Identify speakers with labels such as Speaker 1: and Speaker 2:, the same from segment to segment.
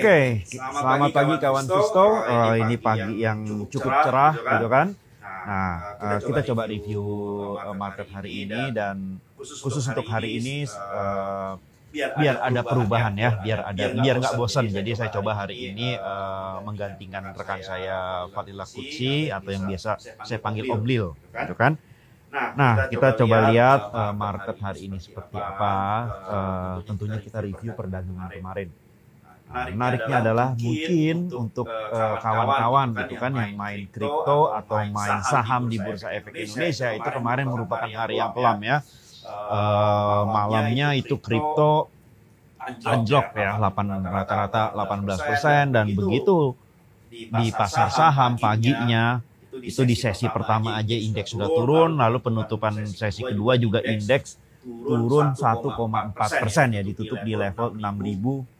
Speaker 1: Oke, selamat, selamat pagi kawan Susto. Uh, ini pagi yang cukup cerah, gitu kan? Nah, uh, kita coba review uh, market hari ini dan khusus untuk hari ini uh, biar ada perubahan ya, biar ada biar nggak bosan. Jadi saya coba hari ini uh, menggantikan rekan saya Fadila Kutsi atau yang biasa saya panggil Oblil, gitu kan? Nah, kita coba lihat uh, market hari ini seperti apa. Uh, tentunya kita review perdagangan kemarin. Nah, menariknya adalah mungkin untuk kawan-kawan uh, gitu kan yang main kripto atau main saham di Bursa Efek Indonesia. Itu kemarin merupakan hari yang kelam ya. Uh, malamnya itu kripto anjlok ya, 8 rata-rata 18 persen dan begitu di pasar saham paginya itu di sesi pertama aja indeks sudah turun, lalu penutupan sesi kedua juga indeks turun 1,4 persen ya, ditutup di level 6000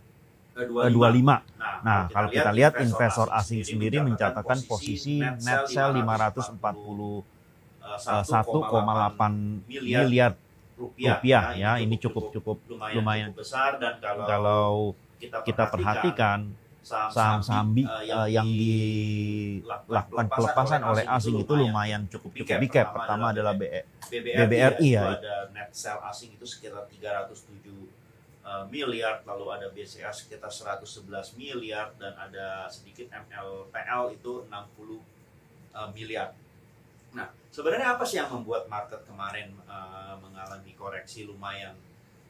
Speaker 1: 25. Nah, kalau kita lihat investor asing sendiri mencatatkan posisi net sell 541,8 miliar rupiah ya. Ini cukup cukup lumayan besar dan kalau kita perhatikan saham-saham uh, yang dilakukan pelepasan oleh asing itu lumayan cukup cukup big cap. Pertama adalah BBRI ya.
Speaker 2: Ada net sell asing itu sekitar 307 Uh, miliar, lalu ada BCA sekitar 111 miliar dan ada sedikit MLPL itu 60 uh, miliar. Nah, sebenarnya apa sih yang membuat market kemarin uh, mengalami koreksi lumayan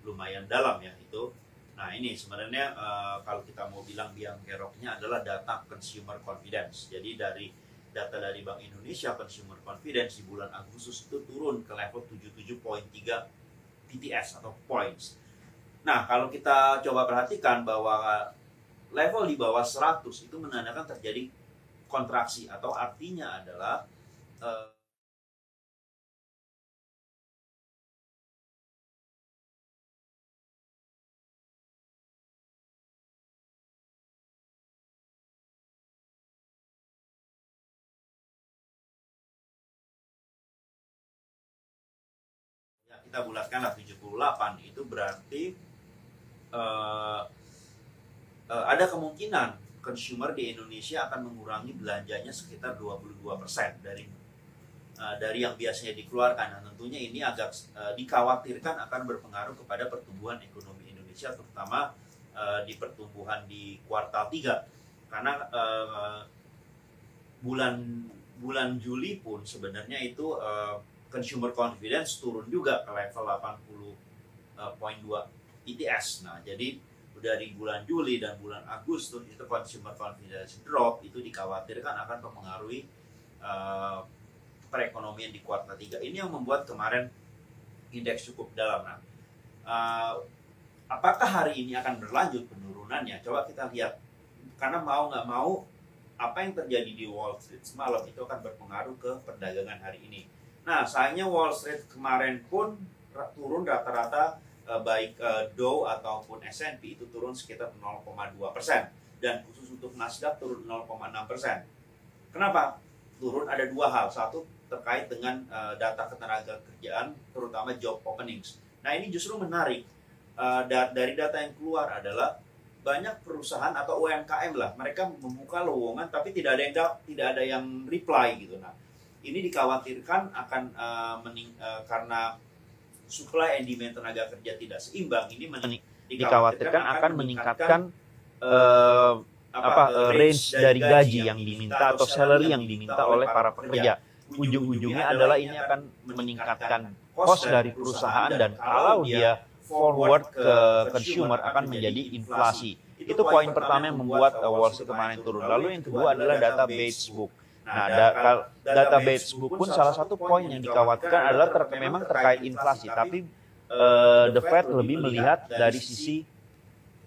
Speaker 2: lumayan dalam ya itu? Nah, ini sebenarnya uh, kalau kita mau bilang biang keroknya adalah data consumer confidence. Jadi dari data dari Bank Indonesia consumer confidence di bulan Agustus itu turun ke level 77.3 PTS atau points Nah, kalau kita coba perhatikan bahwa level di bawah 100 itu menandakan terjadi kontraksi atau artinya adalah uh, kita bulatkanlah 78 itu berarti uh, uh, ada kemungkinan consumer di Indonesia akan mengurangi belanjanya sekitar 22% dari uh, dari yang biasanya dikeluarkan. Nah, tentunya ini agak uh, dikhawatirkan akan berpengaruh kepada pertumbuhan ekonomi Indonesia terutama uh, di pertumbuhan di kuartal 3. Karena uh, bulan bulan Juli pun sebenarnya itu uh, consumer confidence turun juga ke level 80.2 ITS. Nah, jadi dari bulan Juli dan bulan Agustus itu consumer confidence drop itu dikhawatirkan akan mempengaruhi uh, perekonomian di kuartal 3. Ini yang membuat kemarin indeks cukup dalam. Nah, uh, apakah hari ini akan berlanjut penurunannya? Coba kita lihat. Karena mau nggak mau, apa yang terjadi di Wall Street semalam itu akan berpengaruh ke perdagangan hari ini. Nah, sayangnya Wall Street kemarin pun turun rata-rata uh, baik uh, Dow ataupun S&P itu turun sekitar 0,2 persen dan khusus untuk Nasdaq turun 0,6 persen. Kenapa? Turun ada dua hal. Satu terkait dengan uh, data ketenaga kerjaan, terutama job openings. Nah ini justru menarik. Da dari data yang keluar adalah banyak perusahaan atau UMKM lah, mereka membuka lowongan tapi tidak ada yang tidak ada yang reply gitu. Nah ini dikhawatirkan akan uh, mening uh, karena supply and demand tenaga kerja tidak seimbang ini mening-
Speaker 1: dikhawatirkan akan meningkatkan uh, apa uh, range dari gaji yang diminta atau salary yang diminta oleh para pekerja. Ujung-ujungnya adalah ini akan meningkatkan cost dari perusahaan dan kalau dia forward ke consumer akan menjadi inflasi. Itu poin pertama yang membuat Wall Street kemarin turun. Lalu yang kedua adalah data Facebook Nah, da data Facebook pun salah satu poin yang dikhawatirkan adalah ter memang terkait inflasi, tapi uh, the Fed lebih melihat dari sisi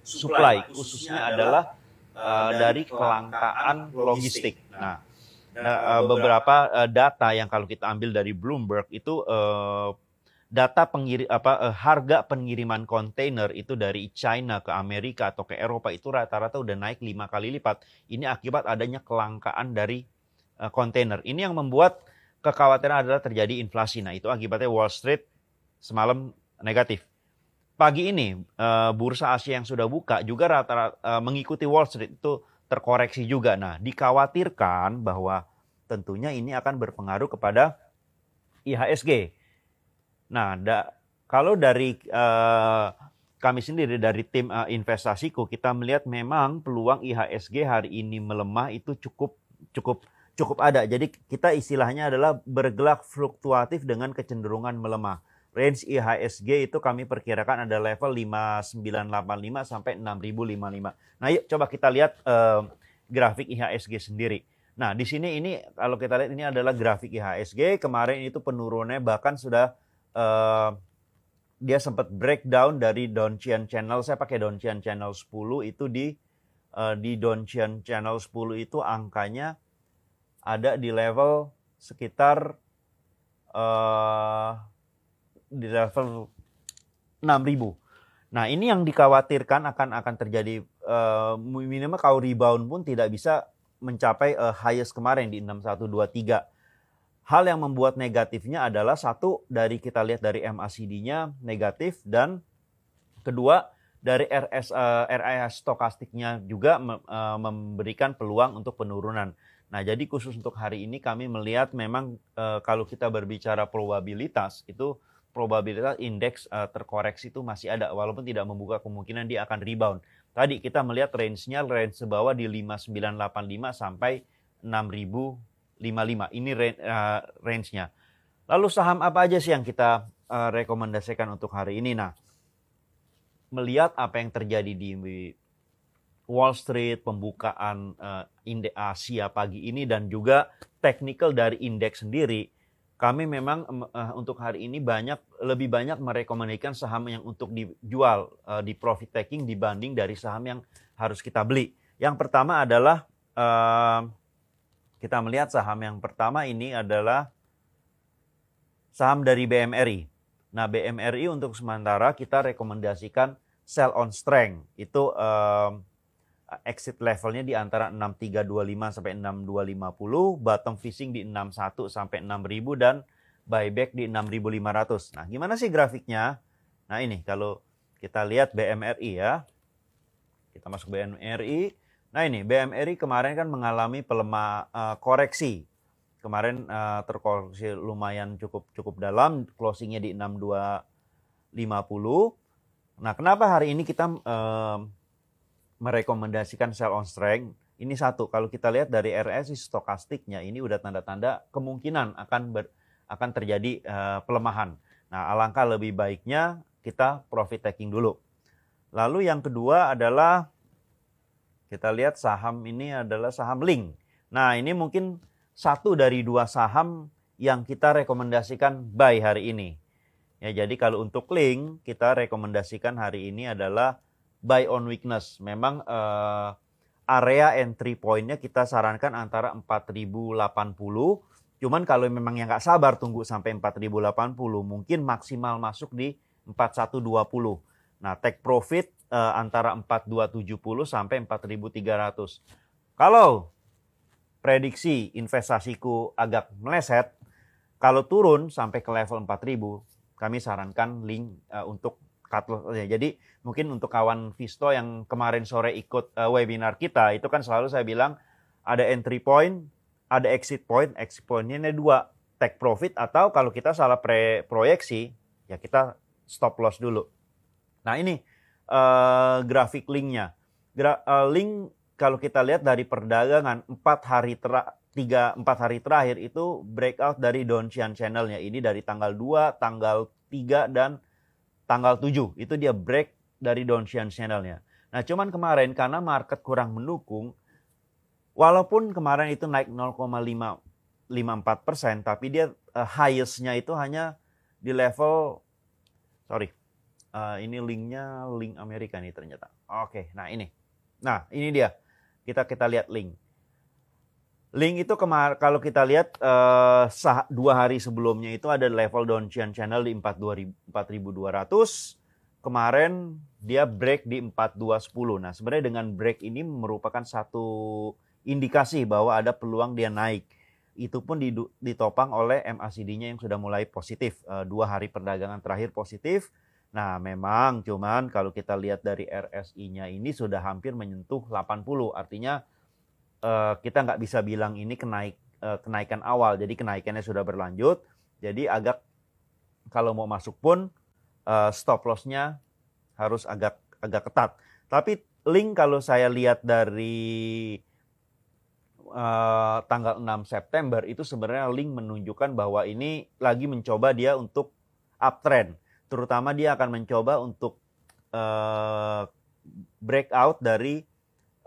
Speaker 1: supply, khususnya adalah uh, dari kelangkaan logistik. Nah, nah uh, beberapa uh, data yang kalau kita ambil dari Bloomberg itu uh, data pengirim apa uh, harga pengiriman kontainer itu dari China ke Amerika atau ke Eropa itu rata-rata udah naik lima kali lipat. Ini akibat adanya kelangkaan dari kontainer. Ini yang membuat kekhawatiran adalah terjadi inflasi. Nah, itu akibatnya Wall Street semalam negatif.
Speaker 2: pagi ini uh, bursa Asia yang sudah buka juga rata-rata uh, mengikuti Wall Street itu terkoreksi juga. Nah, dikhawatirkan bahwa tentunya ini akan berpengaruh kepada IHSG. Nah, da, kalau dari uh, kami sendiri dari tim uh, investasiku kita melihat memang peluang IHSG hari ini melemah itu cukup cukup cukup ada. Jadi kita istilahnya adalah bergelak fluktuatif dengan kecenderungan melemah. Range IHSG itu kami perkirakan ada level 5985 sampai 6055. Nah, yuk coba kita lihat uh, grafik IHSG sendiri. Nah, di sini ini kalau kita lihat ini adalah grafik IHSG. Kemarin itu penurunannya bahkan sudah uh, dia sempat breakdown dari Donchian Channel. Saya pakai Donchian Channel 10 itu di uh, di Donchian Channel 10 itu angkanya ada di level sekitar uh, di level 6000. Nah, ini yang dikhawatirkan akan akan terjadi uh, minimal kalau rebound pun tidak bisa mencapai uh, highest kemarin di 6123 hal yang membuat negatifnya adalah satu dari kita lihat dari MACD-nya negatif dan kedua dari RS uh, RAS stokastiknya juga memberikan peluang untuk penurunan. Nah, jadi khusus untuk hari ini kami melihat memang uh, kalau kita berbicara probabilitas itu probabilitas indeks uh, terkoreksi itu masih ada walaupun tidak membuka kemungkinan dia akan rebound. Tadi kita melihat range-nya range sebawah di 5985 sampai 6000 55. Ini uh, range-nya. Lalu saham apa aja sih yang kita rekomendasikan untuk hari ini? Nah, melihat apa yang terjadi di Wall Street, pembukaan uh, indeks Asia pagi ini dan juga technical dari indeks sendiri, kami memang uh, untuk hari ini banyak lebih banyak merekomendasikan saham yang untuk dijual uh, di profit taking dibanding dari saham yang harus kita beli. Yang pertama adalah uh, kita melihat saham yang pertama ini adalah saham dari BMRI. Nah, BMRI untuk sementara kita rekomendasikan sell on strength. Itu um, exit levelnya di antara 6325 sampai 6250, bottom fishing di 61 sampai 6000 dan buyback di 6500. Nah, gimana sih grafiknya? Nah, ini kalau kita lihat BMRI ya. Kita masuk BMRI. Nah ini BMRI kemarin kan mengalami pelemah uh, koreksi. Kemarin uh, terkoreksi lumayan cukup cukup dalam, closingnya di 6250. Nah kenapa hari ini kita uh, merekomendasikan sell on strength? Ini satu, kalau kita lihat dari RSI stokastiknya ini udah tanda-tanda kemungkinan akan ber, akan terjadi uh, pelemahan. Nah alangkah lebih baiknya kita profit taking dulu. Lalu yang kedua adalah kita lihat saham ini adalah saham Link. Nah, ini mungkin satu dari dua saham yang kita rekomendasikan buy hari ini. Ya, jadi kalau untuk Link kita rekomendasikan hari ini adalah buy on weakness. Memang uh, area entry pointnya kita sarankan antara 4080. Cuman kalau memang yang nggak sabar tunggu sampai 4080, mungkin maksimal masuk di 4120. Nah, take profit uh, antara 4270 sampai 4300. Kalau prediksi investasiku agak meleset, kalau turun sampai ke level 4000, kami sarankan link uh, untuk cut loss. Jadi mungkin untuk kawan Visto yang kemarin sore ikut uh, webinar kita, itu kan selalu saya bilang ada entry point, ada exit point. Exit pointnya ada dua, take profit atau kalau kita salah pre proyeksi, ya kita stop loss dulu. Nah ini uh, grafik linknya. Gra uh, link kalau kita lihat dari perdagangan empat hari ter tiga empat hari terakhir itu breakout dari Donchian channelnya ini dari tanggal 2, tanggal 3 dan tanggal 7 itu dia break dari Donchian channelnya. Nah cuman kemarin karena market kurang mendukung, walaupun kemarin itu naik 0,54 persen, tapi dia uh, highestnya itu hanya di level sorry uh, ini linknya link Amerika nih ternyata. Oke, nah ini. Nah ini dia. Kita kita lihat link. Link itu kemar kalau kita lihat uh, sah dua hari sebelumnya itu ada level Donchian Channel di 4200. Kemarin dia break di 4210. Nah sebenarnya dengan break ini merupakan satu indikasi bahwa ada peluang dia naik. Itu pun ditopang oleh MACD-nya yang sudah mulai positif. Uh, dua hari perdagangan terakhir positif Nah, memang cuman kalau kita lihat dari RSI-nya ini sudah hampir menyentuh 80. Artinya uh, kita nggak bisa bilang ini kenaik uh, kenaikan awal. Jadi kenaikannya sudah berlanjut. Jadi agak kalau mau masuk pun uh, stop loss-nya harus agak agak ketat. Tapi link kalau saya lihat dari uh, tanggal 6 September itu sebenarnya link menunjukkan bahwa ini lagi mencoba dia untuk uptrend terutama dia akan mencoba untuk uh, breakout dari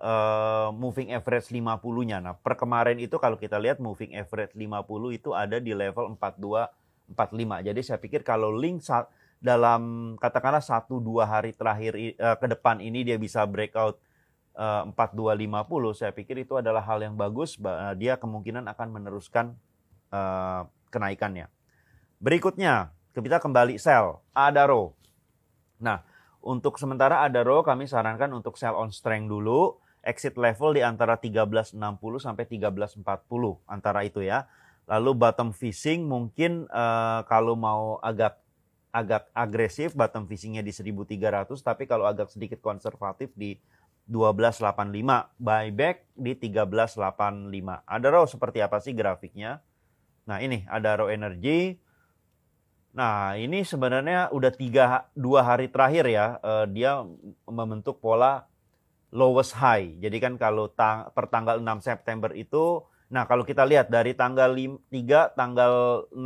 Speaker 2: uh, moving average 50-nya. Nah, per kemarin itu kalau kita lihat moving average 50 itu ada di level 42 45. Jadi saya pikir kalau link dalam katakanlah 1 2 hari terakhir uh, ke depan ini dia bisa breakout uh, 4250, saya pikir itu adalah hal yang bagus. Dia kemungkinan akan meneruskan uh, kenaikannya. Berikutnya, kita kembali sell Adaro. Nah, untuk sementara Adaro kami sarankan untuk sell on strength dulu, exit level di antara 1360 sampai 1340 antara itu ya. Lalu bottom fishing mungkin uh, kalau mau agak agak agresif bottom fishingnya di 1300 tapi kalau agak sedikit konservatif di 1285 buyback di 1385 Adaro seperti apa sih grafiknya? Nah ini Adaro Energy. Nah, ini sebenarnya udah tiga dua hari terakhir ya, uh, dia membentuk pola lowest high. Jadi kan kalau tang, per tanggal 6 September itu, nah kalau kita lihat dari tanggal 3, tanggal 6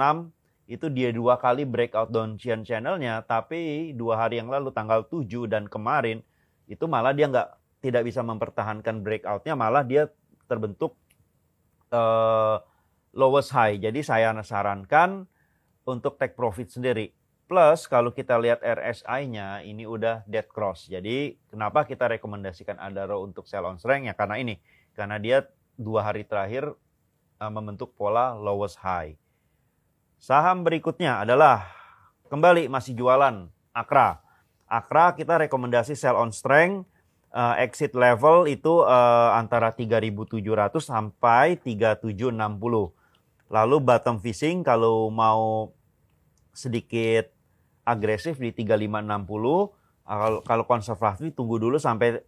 Speaker 2: itu dia dua kali breakout downtrend channelnya, tapi dua hari yang lalu tanggal 7 dan kemarin itu malah dia nggak tidak bisa mempertahankan breakoutnya, malah dia terbentuk uh, lowest high. Jadi saya sarankan untuk take profit sendiri. Plus kalau kita lihat RSI-nya ini udah dead cross. Jadi kenapa kita rekomendasikan Adaro untuk sell on strength ya karena ini. Karena dia dua hari terakhir uh, membentuk pola lowest high. Saham berikutnya adalah kembali masih jualan Akra. Akra kita rekomendasi sell on strength. Uh, exit level itu uh, antara 3.700 sampai 3.760. Lalu bottom fishing kalau mau sedikit agresif di 3560. Kalau kalau konservatif tunggu dulu sampai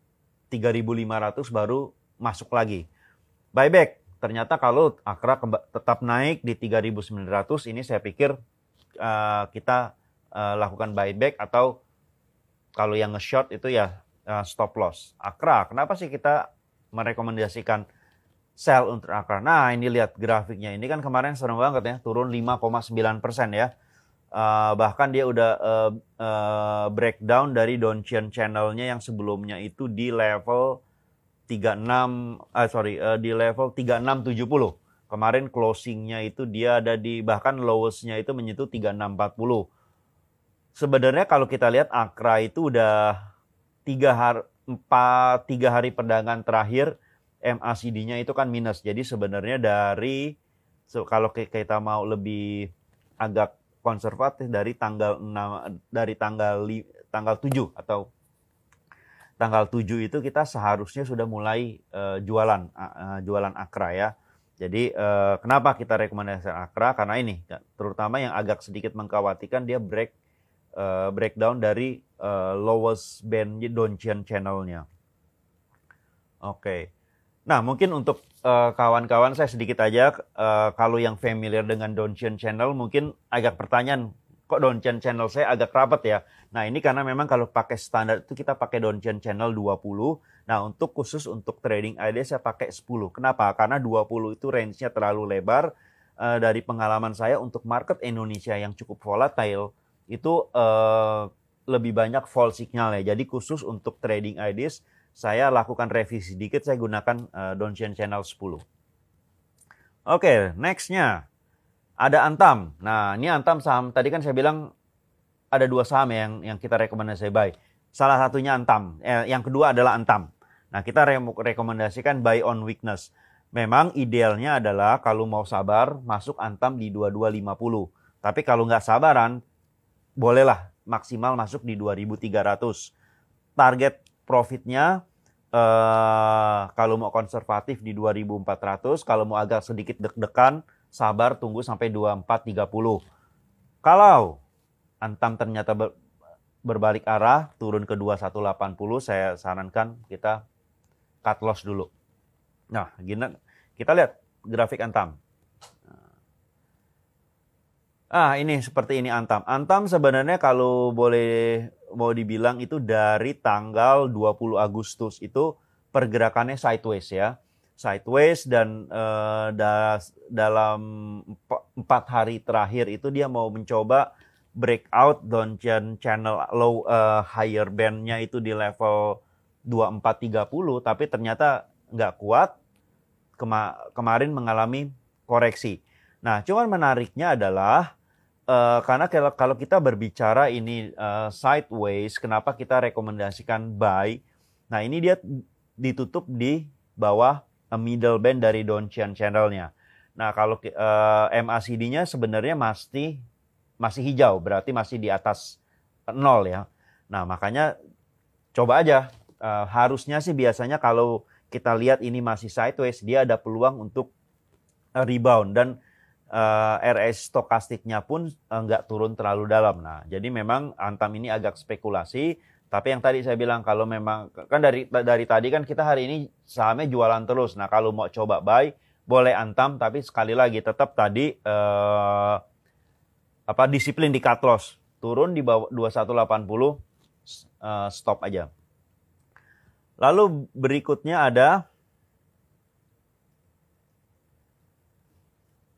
Speaker 2: 3500 baru masuk lagi. Buyback ternyata kalau Akra tetap naik di 3900 ini saya pikir uh, kita uh, lakukan buyback atau kalau yang nge-short itu ya uh, stop loss. Akra, kenapa sih kita merekomendasikan sell untuk Akra? Nah, ini lihat grafiknya. Ini kan kemarin serem banget ya, turun 5,9 persen ya uh, bahkan dia udah uh, uh, breakdown dari downtrend channelnya yang sebelumnya itu di level 36 uh, sorry uh, di level 3670 kemarin closingnya itu dia ada di bahkan lowestnya itu menyentuh 3640 sebenarnya kalau kita lihat Akra itu udah tiga hari empat tiga hari perdagangan terakhir MACD-nya itu kan minus. Jadi sebenarnya dari so, kalau kita mau lebih agak konservatif dari tanggal 6 dari tanggal li, tanggal 7 atau tanggal 7 itu kita seharusnya sudah mulai uh, jualan uh, jualan akra ya. Jadi uh, kenapa kita rekomendasikan akra? Karena ini terutama yang agak sedikit mengkhawatirkan dia break uh, breakdown dari uh, lowest band downtrend channelnya. Oke. Okay. Nah, mungkin untuk eh, kawan-kawan saya sedikit aja uh, kalau yang familiar dengan Donchian Channel mungkin agak pertanyaan kok Donchian Channel saya agak rapat ya. Nah, ini karena memang kalau pakai standar itu kita pakai Donchian Channel 20. Nah, untuk khusus untuk trading ID saya pakai 10. Kenapa? Karena 20 itu range-nya terlalu lebar. Uh, dari pengalaman saya untuk market Indonesia yang cukup volatile itu uh, lebih banyak fall signal ya. Jadi khusus untuk trading IDs saya lakukan revisi sedikit, saya gunakan uh, Donchian Channel 10. Oke, okay, nextnya ada Antam. Nah, ini Antam saham, tadi kan saya bilang ada dua saham yang yang kita rekomendasi buy. Salah satunya Antam, eh, yang kedua adalah Antam. Nah, kita re rekomendasikan buy on weakness. Memang idealnya adalah kalau mau sabar masuk Antam di 2250. Tapi kalau nggak sabaran, bolehlah maksimal masuk di 2300. Target profitnya uh, kalau mau konservatif di 2400, kalau mau agak sedikit deg-degan, sabar tunggu sampai 2430. Kalau Antam ternyata ber, berbalik arah turun ke 2180 saya sarankan kita cut loss dulu. Nah, gini kita lihat grafik Antam. Ah, ini seperti ini Antam. Antam sebenarnya kalau boleh mau dibilang itu dari tanggal 20 Agustus itu pergerakannya sideways ya. Sideways dan uh, da dalam empat hari terakhir itu dia mau mencoba breakout downtrend channel low uh, higher bandnya itu di level 2430 tapi ternyata nggak kuat Kema kemarin mengalami koreksi. Nah, cuman menariknya adalah uh, karena kalau kita berbicara ini uh, sideways, kenapa kita rekomendasikan buy? Nah ini dia ditutup di bawah middle band dari downtrend channelnya. Nah kalau uh, MACD-nya sebenarnya masih masih hijau, berarti masih di atas nol ya. Nah makanya coba aja. Uh, harusnya sih biasanya kalau kita lihat ini masih sideways, dia ada peluang untuk rebound dan uh, eh, RS stokastiknya pun uh, nggak turun terlalu dalam. Nah, jadi memang Antam ini agak spekulasi. Tapi yang tadi saya bilang kalau memang kan dari dari tadi kan kita hari ini sahamnya jualan terus. Nah, kalau mau coba buy boleh Antam tapi sekali lagi tetap tadi uh, apa disiplin di cut loss. Turun di bawah 2180 uh, stop aja. Lalu berikutnya ada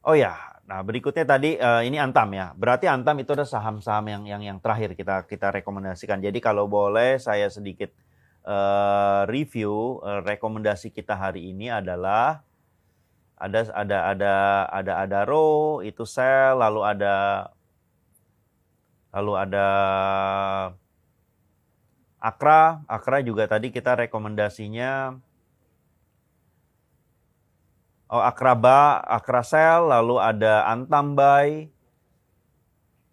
Speaker 2: Oh ya, nah berikutnya tadi uh, ini Antam ya. Berarti Antam itu ada saham-saham yang yang yang terakhir kita kita rekomendasikan. Jadi kalau boleh saya sedikit uh, review uh, rekomendasi kita hari ini adalah ada ada ada ada ada row itu sell lalu ada lalu ada Akra, Akra juga tadi kita rekomendasinya Akraba, Akrasel, lalu ada Antambai,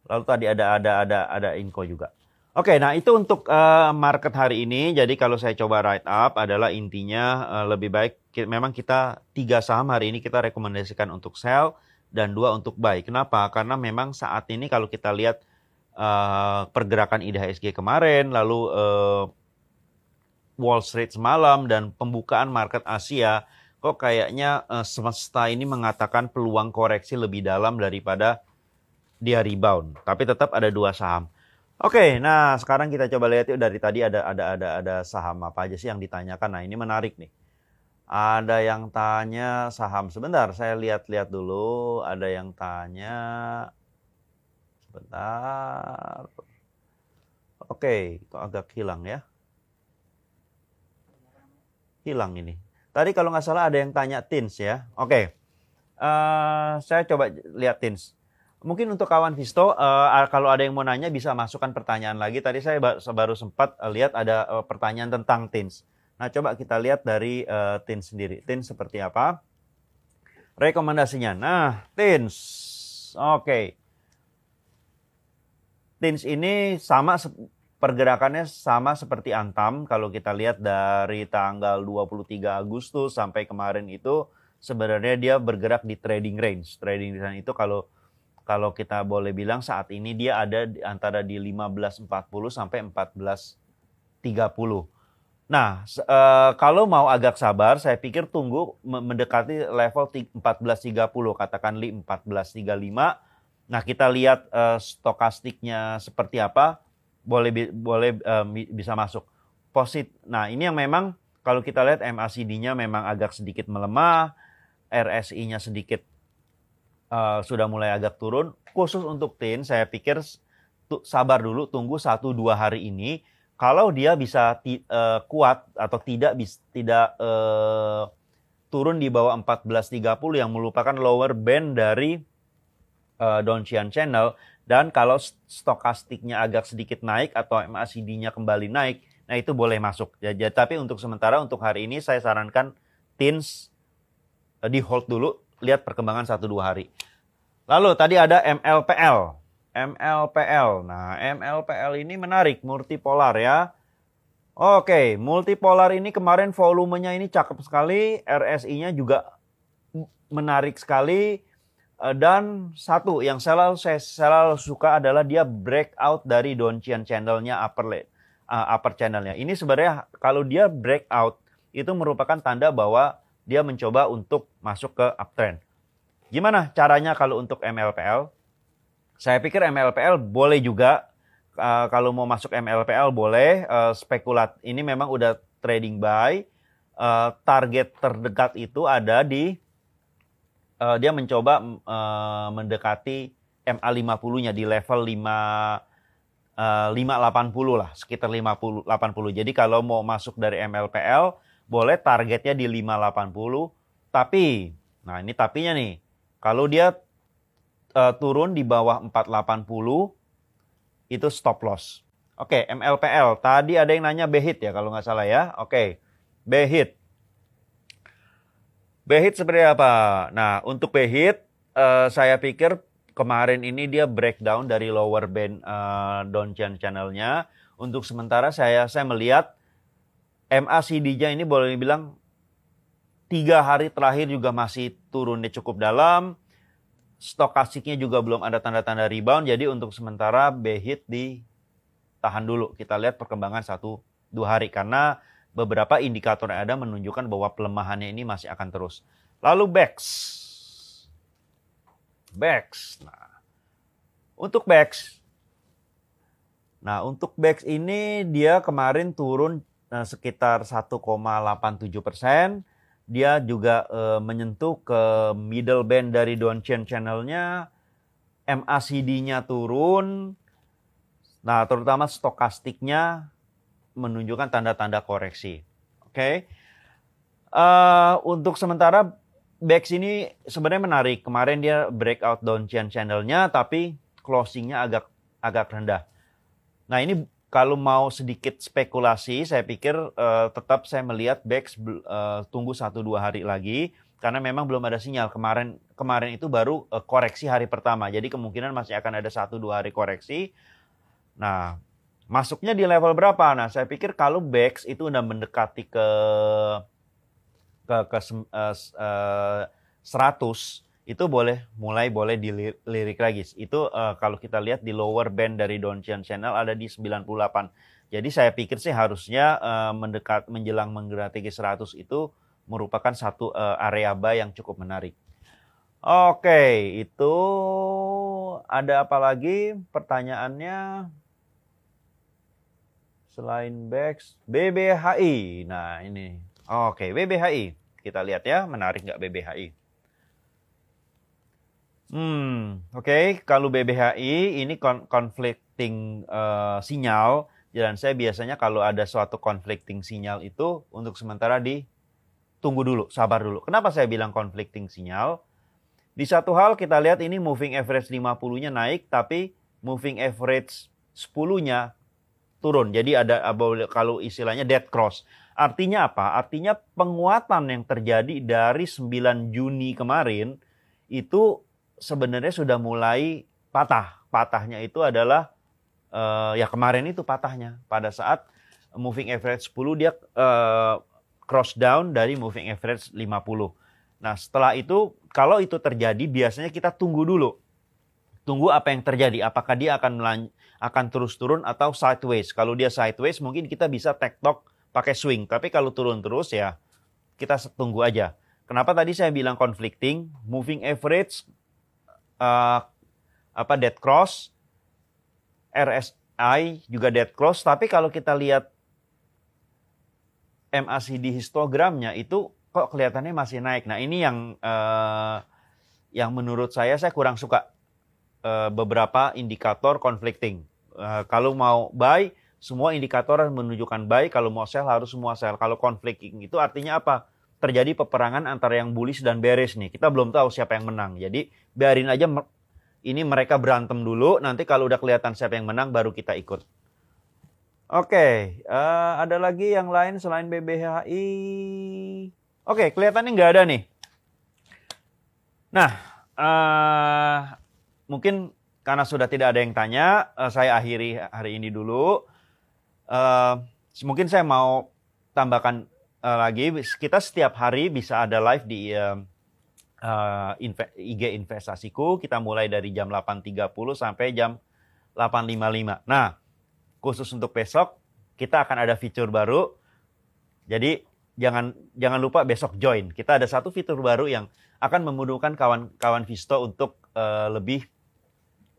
Speaker 2: lalu tadi ada ada ada ada Inco juga. Oke, nah itu untuk uh, market hari ini. Jadi kalau saya coba write up adalah intinya uh, lebih baik memang kita tiga saham hari ini kita rekomendasikan untuk sell dan dua untuk buy. Kenapa? Karena memang saat ini kalau kita lihat uh, pergerakan IDHSG kemarin, lalu uh, Wall Street semalam dan pembukaan market Asia kok kayaknya uh, semesta ini mengatakan peluang koreksi lebih dalam daripada dia rebound. Tapi tetap ada dua saham. Oke, nah sekarang kita coba lihat yuk dari tadi ada ada ada ada saham apa aja sih yang ditanyakan. Nah ini menarik nih. Ada yang tanya saham sebentar, saya lihat-lihat dulu. Ada yang tanya sebentar. Oke, kok agak hilang ya? Hilang ini. Tadi kalau nggak salah ada yang tanya Tins ya. Oke, okay. uh, eh, saya coba lihat Tins. Mungkin untuk kawan Visto, uh, kalau ada yang mau nanya bisa masukkan pertanyaan lagi. Tadi saya baru sempat lihat ada pertanyaan tentang Tins. Nah, coba kita lihat dari uh, Tins sendiri. Tins seperti apa? Rekomendasinya. Nah, Tins. Oke. Okay. Tins ini sama pergerakannya sama seperti Antam kalau kita lihat dari tanggal 23 Agustus sampai kemarin itu sebenarnya dia bergerak di trading range. Trading range itu kalau kalau kita boleh bilang saat ini dia ada di, antara di 1540 sampai 1430. Nah, e, kalau mau agak sabar, saya pikir tunggu mendekati level 1430, katakan li 1435. Nah, kita lihat e, stokastiknya seperti apa boleh boleh um, bisa masuk posit. Nah ini yang memang kalau kita lihat MACD-nya memang agak sedikit melemah, RSI-nya sedikit uh, sudah mulai agak turun. Khusus untuk TIN, saya pikir sabar dulu, tunggu satu dua hari ini. Kalau dia bisa uh, kuat atau tidak bis, tidak uh, turun di bawah 1430 yang merupakan lower band dari uh, Donchian Channel, dan kalau stokastiknya agak sedikit naik atau MACD-nya kembali naik, nah itu boleh masuk. Ya, ya, tapi untuk sementara untuk hari ini saya sarankan TINS uh, di hold dulu, lihat perkembangan 1-2 hari. Lalu tadi ada MLPL. MLPL. Nah, MLPL ini menarik, multipolar ya. Oke, multipolar ini kemarin volumenya ini cakep sekali, RSI-nya juga menarik sekali dan satu yang selalu saya selalu suka adalah dia breakout dari Doncian channelnya upper late, uh, upper channelnya. Ini sebenarnya kalau dia breakout itu merupakan tanda bahwa dia mencoba untuk masuk ke uptrend. Gimana caranya kalau untuk MLPL? Saya pikir MLPL boleh juga uh, kalau mau masuk MLPL boleh uh, spekulat. Ini memang udah trading buy. Uh, target terdekat itu ada di uh, dia mencoba uh, mendekati MA50-nya di level 5 uh, 580 lah, sekitar 50 80. Jadi kalau mau masuk dari MLPL boleh targetnya di 580. Tapi nah ini tapinya nih. Kalau dia uh, turun di bawah 480 itu stop loss. Oke, okay, MLPL. Tadi ada yang nanya behit ya kalau nggak salah ya. Oke, okay. behit. Behit seperti apa? Nah, untuk Behit, uh, saya pikir kemarin ini dia breakdown dari lower band uh, downtrend channelnya. Untuk sementara saya saya melihat MACD-nya ini boleh dibilang tiga hari terakhir juga masih turunnya cukup dalam. Stokastiknya juga belum ada tanda-tanda rebound. Jadi untuk sementara Behit ditahan dulu. Kita lihat perkembangan satu dua hari karena beberapa indikator yang ada menunjukkan bahwa pelemahannya ini masih akan terus. Lalu BEX. BEX. Nah, untuk BEX. Nah, untuk BEX ini dia kemarin turun nah, sekitar 1,87 persen. Dia juga eh, menyentuh ke middle band dari downtrend channelnya. MACD-nya turun. Nah, terutama stokastiknya menunjukkan tanda-tanda koreksi. Oke. Okay? Uh, untuk sementara BEX ini sebenarnya menarik. Kemarin dia breakout downtrend channelnya tapi closingnya agak agak rendah. Nah ini kalau mau sedikit spekulasi, saya pikir uh, tetap saya melihat BEX uh, tunggu satu dua hari lagi karena memang belum ada sinyal kemarin kemarin itu baru uh, koreksi hari pertama. Jadi kemungkinan masih akan ada satu dua hari koreksi. Nah Masuknya di level berapa? Nah, saya pikir kalau BEX itu udah mendekati ke ke ke uh, uh, 100 itu boleh mulai boleh dilirik lagi. Itu uh, kalau kita lihat di lower band dari Donchian Channel ada di 98. Jadi saya pikir sih harusnya uh, mendekat menjelang menggerati ke 100 itu merupakan satu uh, area buy yang cukup menarik. Oke, itu ada apa lagi pertanyaannya? Selain BEX, BBHI. Nah ini, oke BBHI. Kita lihat ya, menarik nggak BBHI? Hmm, oke. Okay. Kalau BBHI ini conflicting uh, sinyal. Dan saya biasanya kalau ada suatu conflicting sinyal itu untuk sementara di tunggu dulu, sabar dulu. Kenapa saya bilang conflicting sinyal? Di satu hal kita lihat ini moving average 50-nya naik, tapi moving average 10-nya turun. Jadi ada kalau istilahnya dead cross. Artinya apa? Artinya penguatan yang terjadi dari 9 Juni kemarin itu sebenarnya sudah mulai patah. Patahnya itu adalah uh, ya kemarin itu patahnya pada saat moving average 10 dia uh, cross down dari moving average 50. Nah, setelah itu kalau itu terjadi biasanya kita tunggu dulu. Tunggu apa yang terjadi, apakah dia akan akan terus turun atau sideways. Kalau dia sideways mungkin kita bisa tektok pakai swing. Tapi kalau turun terus ya kita tunggu aja. Kenapa tadi saya bilang conflicting? Moving average, uh, apa dead cross, RSI juga dead cross. Tapi kalau kita lihat MACD histogramnya itu kok kelihatannya masih naik. Nah ini yang uh, yang menurut saya saya kurang suka uh, beberapa indikator conflicting. Uh, kalau mau buy, semua indikator menunjukkan buy. Kalau mau sell harus semua sell. Kalau conflicting itu artinya apa? Terjadi peperangan antara yang bullish dan bearish nih. Kita belum tahu siapa yang menang. Jadi biarin aja ini mereka berantem dulu. Nanti kalau udah kelihatan siapa yang menang, baru kita ikut. Oke, okay, uh, eh, ada lagi yang lain selain BBHI. Oke, okay, kelihatannya nggak ada nih. Nah, uh, mungkin karena sudah tidak ada yang tanya, uh, saya akhiri hari ini dulu. Uh, mungkin saya mau tambahkan uh, lagi, kita setiap hari bisa ada live di IG investasiku. Kita mulai dari jam 8.30 sampai jam 8.55. Nah, khusus untuk besok kita akan ada fitur baru. Jadi jangan jangan lupa besok join. Kita ada satu fitur baru yang akan memudahkan kawan-kawan Visto untuk lebih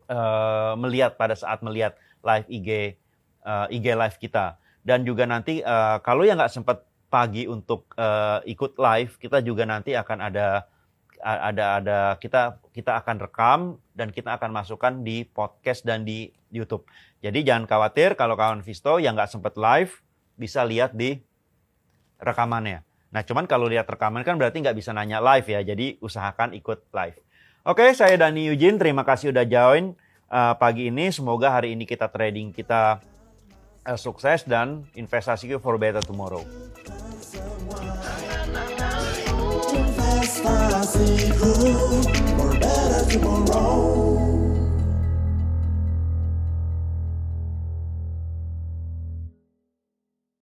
Speaker 2: uh, melihat pada saat melihat live IG uh, IG live kita. Dan juga nanti uh, kalau yang nggak sempat pagi untuk uh, ikut live, kita juga nanti akan ada ada ada kita kita akan rekam dan kita akan masukkan di podcast dan di YouTube. Jadi jangan khawatir kalau kawan Visto yang nggak sempat live bisa lihat di rekamannya. Nah cuman kalau lihat rekaman kan berarti nggak bisa nanya live ya. Jadi usahakan ikut live. Oke, saya Dani Eugene. Terima kasih udah join uh, pagi ini. Semoga hari ini kita trading kita uh, sukses dan investasi for better tomorrow. investasiku for better tomorrow.